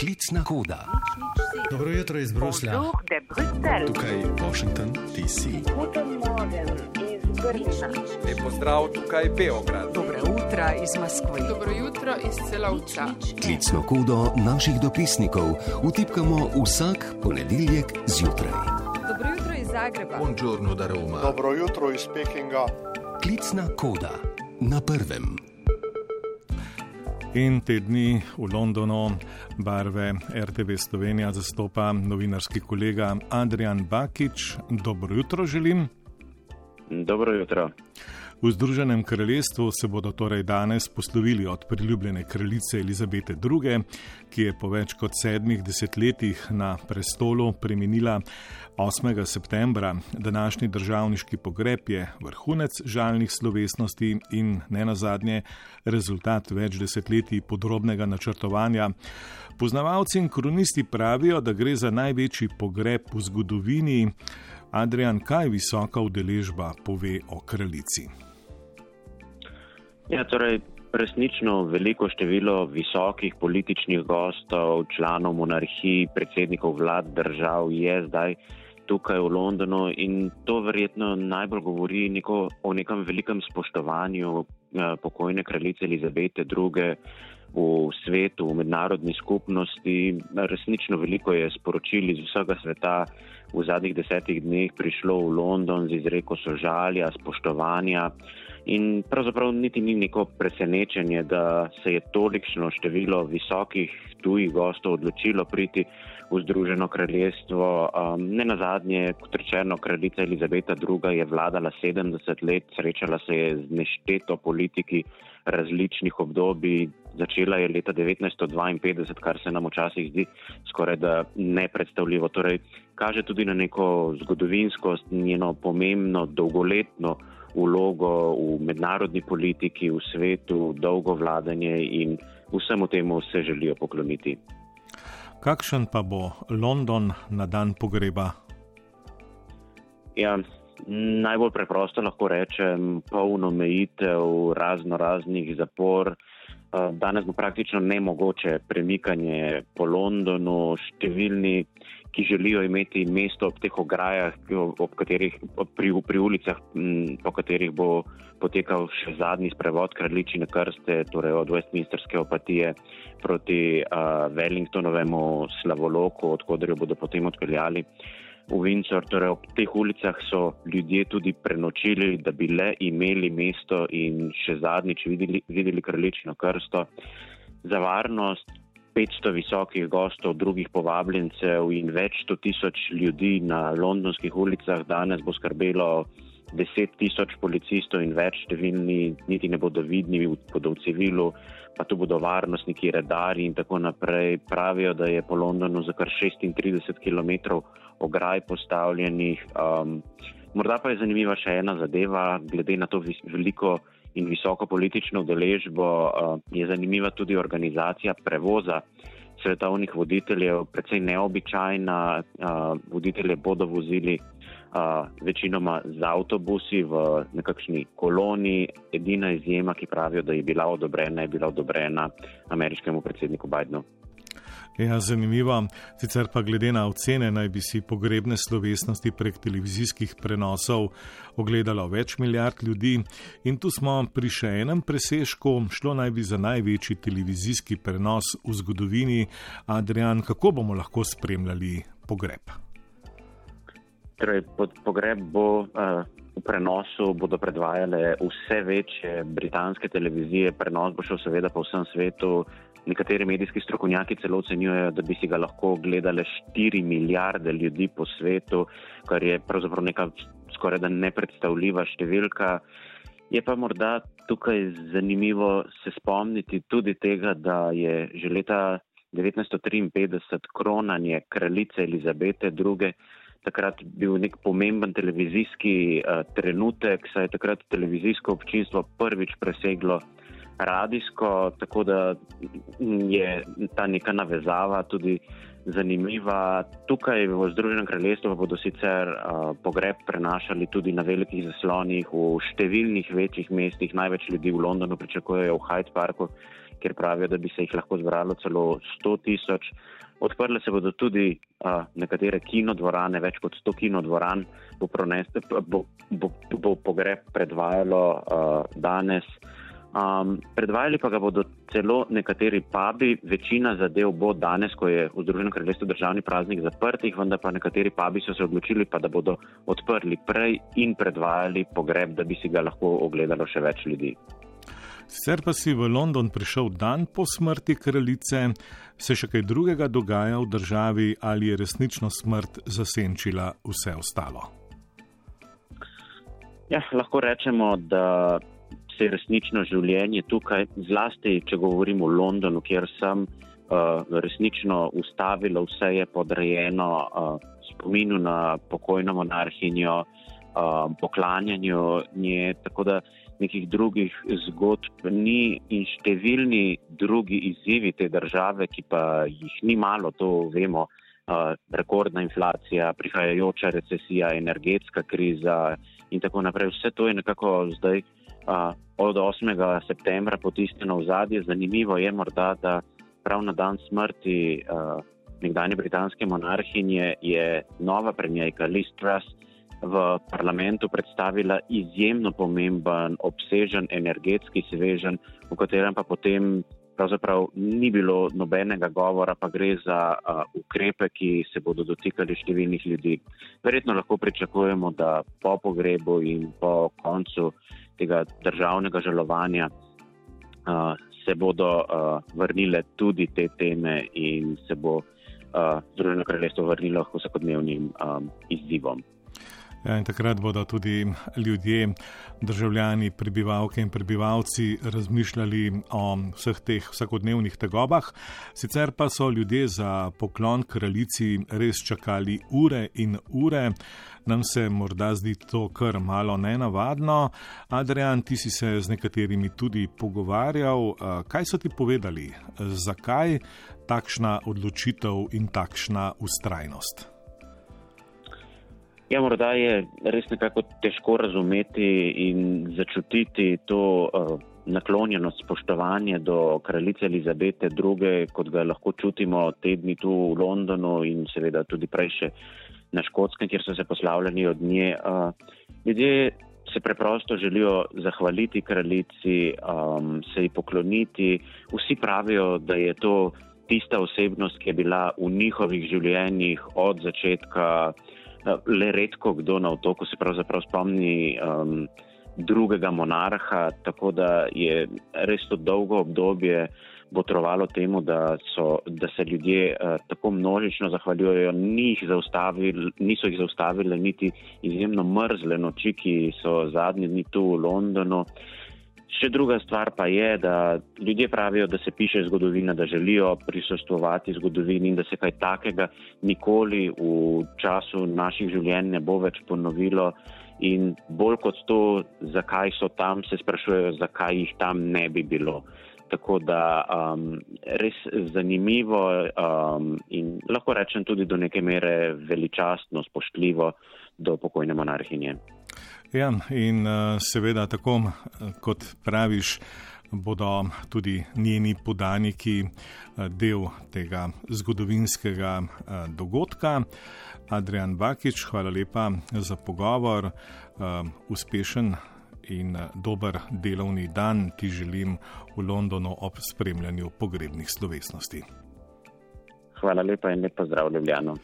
Klicna koda. Dobro jutro iz Bruslja. Tukaj Washington, D.C. Lep pozdrav tukaj Beograd. Dobro jutro iz Moskve. Dobro jutro iz celovca. Klicno kodo naših dopisnikov vtipkamo vsak ponedeljek zjutraj. Dobro jutro iz Zagreba. Buongiorno da Roma. Dobro jutro iz Pekinga. Klicna koda na prvem. In te dni v Londonu barve RTV Slovenija zastopa novinarski kolega Adrian Bakič. Dobro jutro želim. Dobro jutro. V Združenem kraljestvu se bodo torej danes poslovili od priljubljene kraljice Elizabete II., ki je po več kot sedmih desetletjih na prestolu preminila 8. septembra. Današnji državniški pogreb je vrhunec žalnih slovesnosti in ne nazadnje rezultat več desetletij podrobnega načrtovanja. Poznavalci in kronisti pravijo, da gre za največji pogreb v zgodovini. Adrian, kaj visoka udeležba pove o kraljici? Ja, torej, resnično veliko število visokih političnih gostov, članov monarhij, predsednikov vlad držav je zdaj tukaj v Londonu in to verjetno najbolj govori neko, o nekem velikem spoštovanju eh, pokojne kraljice Elizabete II. v svetu, v mednarodni skupnosti. Resnično veliko je sporočil iz vsega sveta v zadnjih desetih dneh prišlo v London z izreko sožalja, spoštovanja. In pravzaprav niti ni neko presenečenje, da se je tolikšno število visokih tujih gostov odločilo priti v Združeno kraljestvo. Um, ne na zadnje, kot rečeno, kraljica Elizabeta II. je vladala 70 let, srečala se je z nešteto politiki različnih obdobij. Začela je leta 1952, kar se nam včasih zdi skoraj da nepredstavljivo. Torej, kaže tudi na neko zgodovinskost, njeno pomembno, dolgoletno vlogo v mednarodni politiki, v svetu, dolgo vladanje in vsemu temu se želijo pokloniti. Kakšen pa bo London na dan pogreba? Ja, najbolj preprosto lahko rečem, polno omejitev, razno raznih zapor. Eh, Danes bo praktično nemogoče premikanje po Londonu, številni, ki želijo imeti mesto ob teh ograjah, ob katerih, ob pri, pri ulicah, po katerih bo potekal še zadnji sprevod kraljičine krste, torej od Westminsterske opatije proti uh, Wellingtonovemu slavoloku, odkudar jo bodo potem odpeljali v Windsor. Torej ob teh ulicah so ljudje tudi prenočili, da bi le imeli mesto in še zadnjič videli, videli kraljičino krsto. Za varnost 500 visokih gostov, drugih povabljencev in več sto tisoč ljudi na londonskih ulicah danes bo skrbelo 10 tisoč policistov in več številni, niti ne bodo vidni, bodo v civilu, pa tu bodo varnostniki, redari in tako naprej. Pravijo, da je po Londonu za kar 36 km ograj postavljenih. Um, morda pa je zanimiva še ena zadeva, glede na to veliko in visoko politično udeležbo, uh, je zanimiva tudi organizacija prevoza svetovnih voditeljev, precej neobičajna. Uh, voditelje bodo vozili večinoma z avtobusi v nekakšni koloni. Edina izjema, ki pravijo, da je bila odobrena, je bila odobrena ameriškemu predsedniku Bidenu. Ja, zanimivo. Sicer pa glede na ocene naj bi si pogrebne slovesnosti prek televizijskih prenosov ogledalo več milijard ljudi. In tu smo pri še enem presežku, šlo naj bi za največji televizijski prenos v zgodovini. Adrian, kako bomo lahko spremljali pogreb? Torej, pogreb bo uh, v prenosu, bodo predvajale vse večje britanske televizije, prenos bo šel seveda po vsem svetu. Nekateri medijski strokovnjaki celo ocenjujejo, da bi si ga lahko gledali 4 milijarde ljudi po svetu, kar je pravzaprav neka skoraj da nepredstavljiva številka. Je pa morda tukaj zanimivo se spomniti tudi tega, da je že leta 1953 kronanje kraljice Elizabete II. Takrat bil nek pomemben televizijski uh, trenutek, saj je takrat televizijsko občinstvo prvič preseglo radijsko, tako da je ta neka navezava tudi zanimiva. Tukaj v Združenem kraljestvu bodo sicer uh, pogreb prenašali tudi na velikih zaslonih v številnih večjih mestih. Največ ljudi v Londonu pričakujejo v Hyde Parku kjer pravijo, da bi se jih lahko zbralo celo 100 tisoč. Odprle se bodo tudi uh, nekatere kinodvorane, več kot 100 kinodvoran bo, proneste, bo, bo, bo pogreb predvajalo uh, danes. Um, predvajali pa ga bodo celo nekateri pubi, večina zadev bo danes, ko je v Združenem kraljestvu državni praznik zaprtih, vendar pa nekateri pubi so se odločili, pa, da bodo odprli prej in predvajali pogreb, da bi si ga lahko ogledalo še več ljudi. Sicer pa si v London prišel dan po smrti kraljice, se še kaj drugega dogaja v državi ali je resnično smrt zasenčila vse ostalo? Ja, lahko rečemo, da se je resnično življenje tukaj, zlasti če govorimo o Londonu, kjer sem uh, resnično ustavilo, vse je podrejeno uh, spominu na pokojno monarhinjo, uh, poklanjanju nje. Tako da nekih drugih zgodb ni in številni drugi izzivi te države, ki pa jih ni malo, to vemo, uh, rekordna inflacija, prihajajoča recesija, energetska kriza in tako naprej. Vse to je nekako zdaj uh, od 8. septembra potisnjeno v zadje. Zanimivo je morda, da prav na dan smrti uh, nekdanje britanske monarhinje je nova premijajka Liz Truss v parlamentu predstavila izjemno pomemben, obsežen energetski svežen, v katerem pa potem pravzaprav ni bilo nobenega govora, pa gre za uh, ukrepe, ki se bodo dotikali številnih ljudi. Verjetno lahko pričakujemo, da po pogrebu in po koncu tega državnega žalovanja uh, se bodo uh, vrnile tudi te teme in se bo uh, Združeno kraljestvo vrnilo k vsakodnevnim um, izzivom. Ja, in takrat bodo tudi ljudje, državljani, prebivalke in prebivalci razmišljali o vseh teh vsakodnevnih tegobah. Sicer pa so ljudje za poklon kraljici res čakali ure in ure. Nam se morda zdi to kar malo nenavadno. Adrian, ti si se z nekaterimi tudi pogovarjal. Kaj so ti povedali? Zakaj takšna odločitev in takšna ustrajnost? Ja, morda je res nekako težko razumeti in začutiti to uh, naklonjenost, spoštovanje do kraljice Elizabete II., kot ga lahko čutimo tedni tu v Londonu in seveda tudi prej še na Škotskem, kjer so se poslavljali od nje. Uh, ljudje se preprosto želijo zahvaliti kraljici, um, se ji pokloniti. Vsi pravijo, da je to tista osebnost, ki je bila v njihovih življenjih od začetka. Eh, le redko kdo na otoku se pravzaprav spomni um, drugega monarha, tako da je res to dolgo obdobje botrovalo temu, da, so, da se ljudje uh, tako množično zahvaljujejo. Ni jih niso jih zaustavile niti izjemno mrzle noči, ki so zadnji dni tu v Londonu. Uh, Še druga stvar pa je, da ljudje pravijo, da se piše zgodovina, da želijo prisostovati zgodovini in da se kaj takega nikoli v času naših življenj ne bo več ponovilo. In bolj kot to, zakaj so tam, se sprašujejo, zakaj jih tam ne bi bilo. Tako da um, res zanimivo um, in lahko rečem tudi do neke mere veličastno, spoštljivo do pokojne monarhinje. Ja, in uh, seveda, tako kot praviš, bodo tudi njeni podaniki uh, del tega zgodovinskega dogodka. Adrian Bakič, hvala lepa za pogovor, uspešen in dober delovni dan ti želim v Londonu ob spremljanju pogrebnih slovesnosti. Hvala lepa in lepo zdrav, Ljubljano.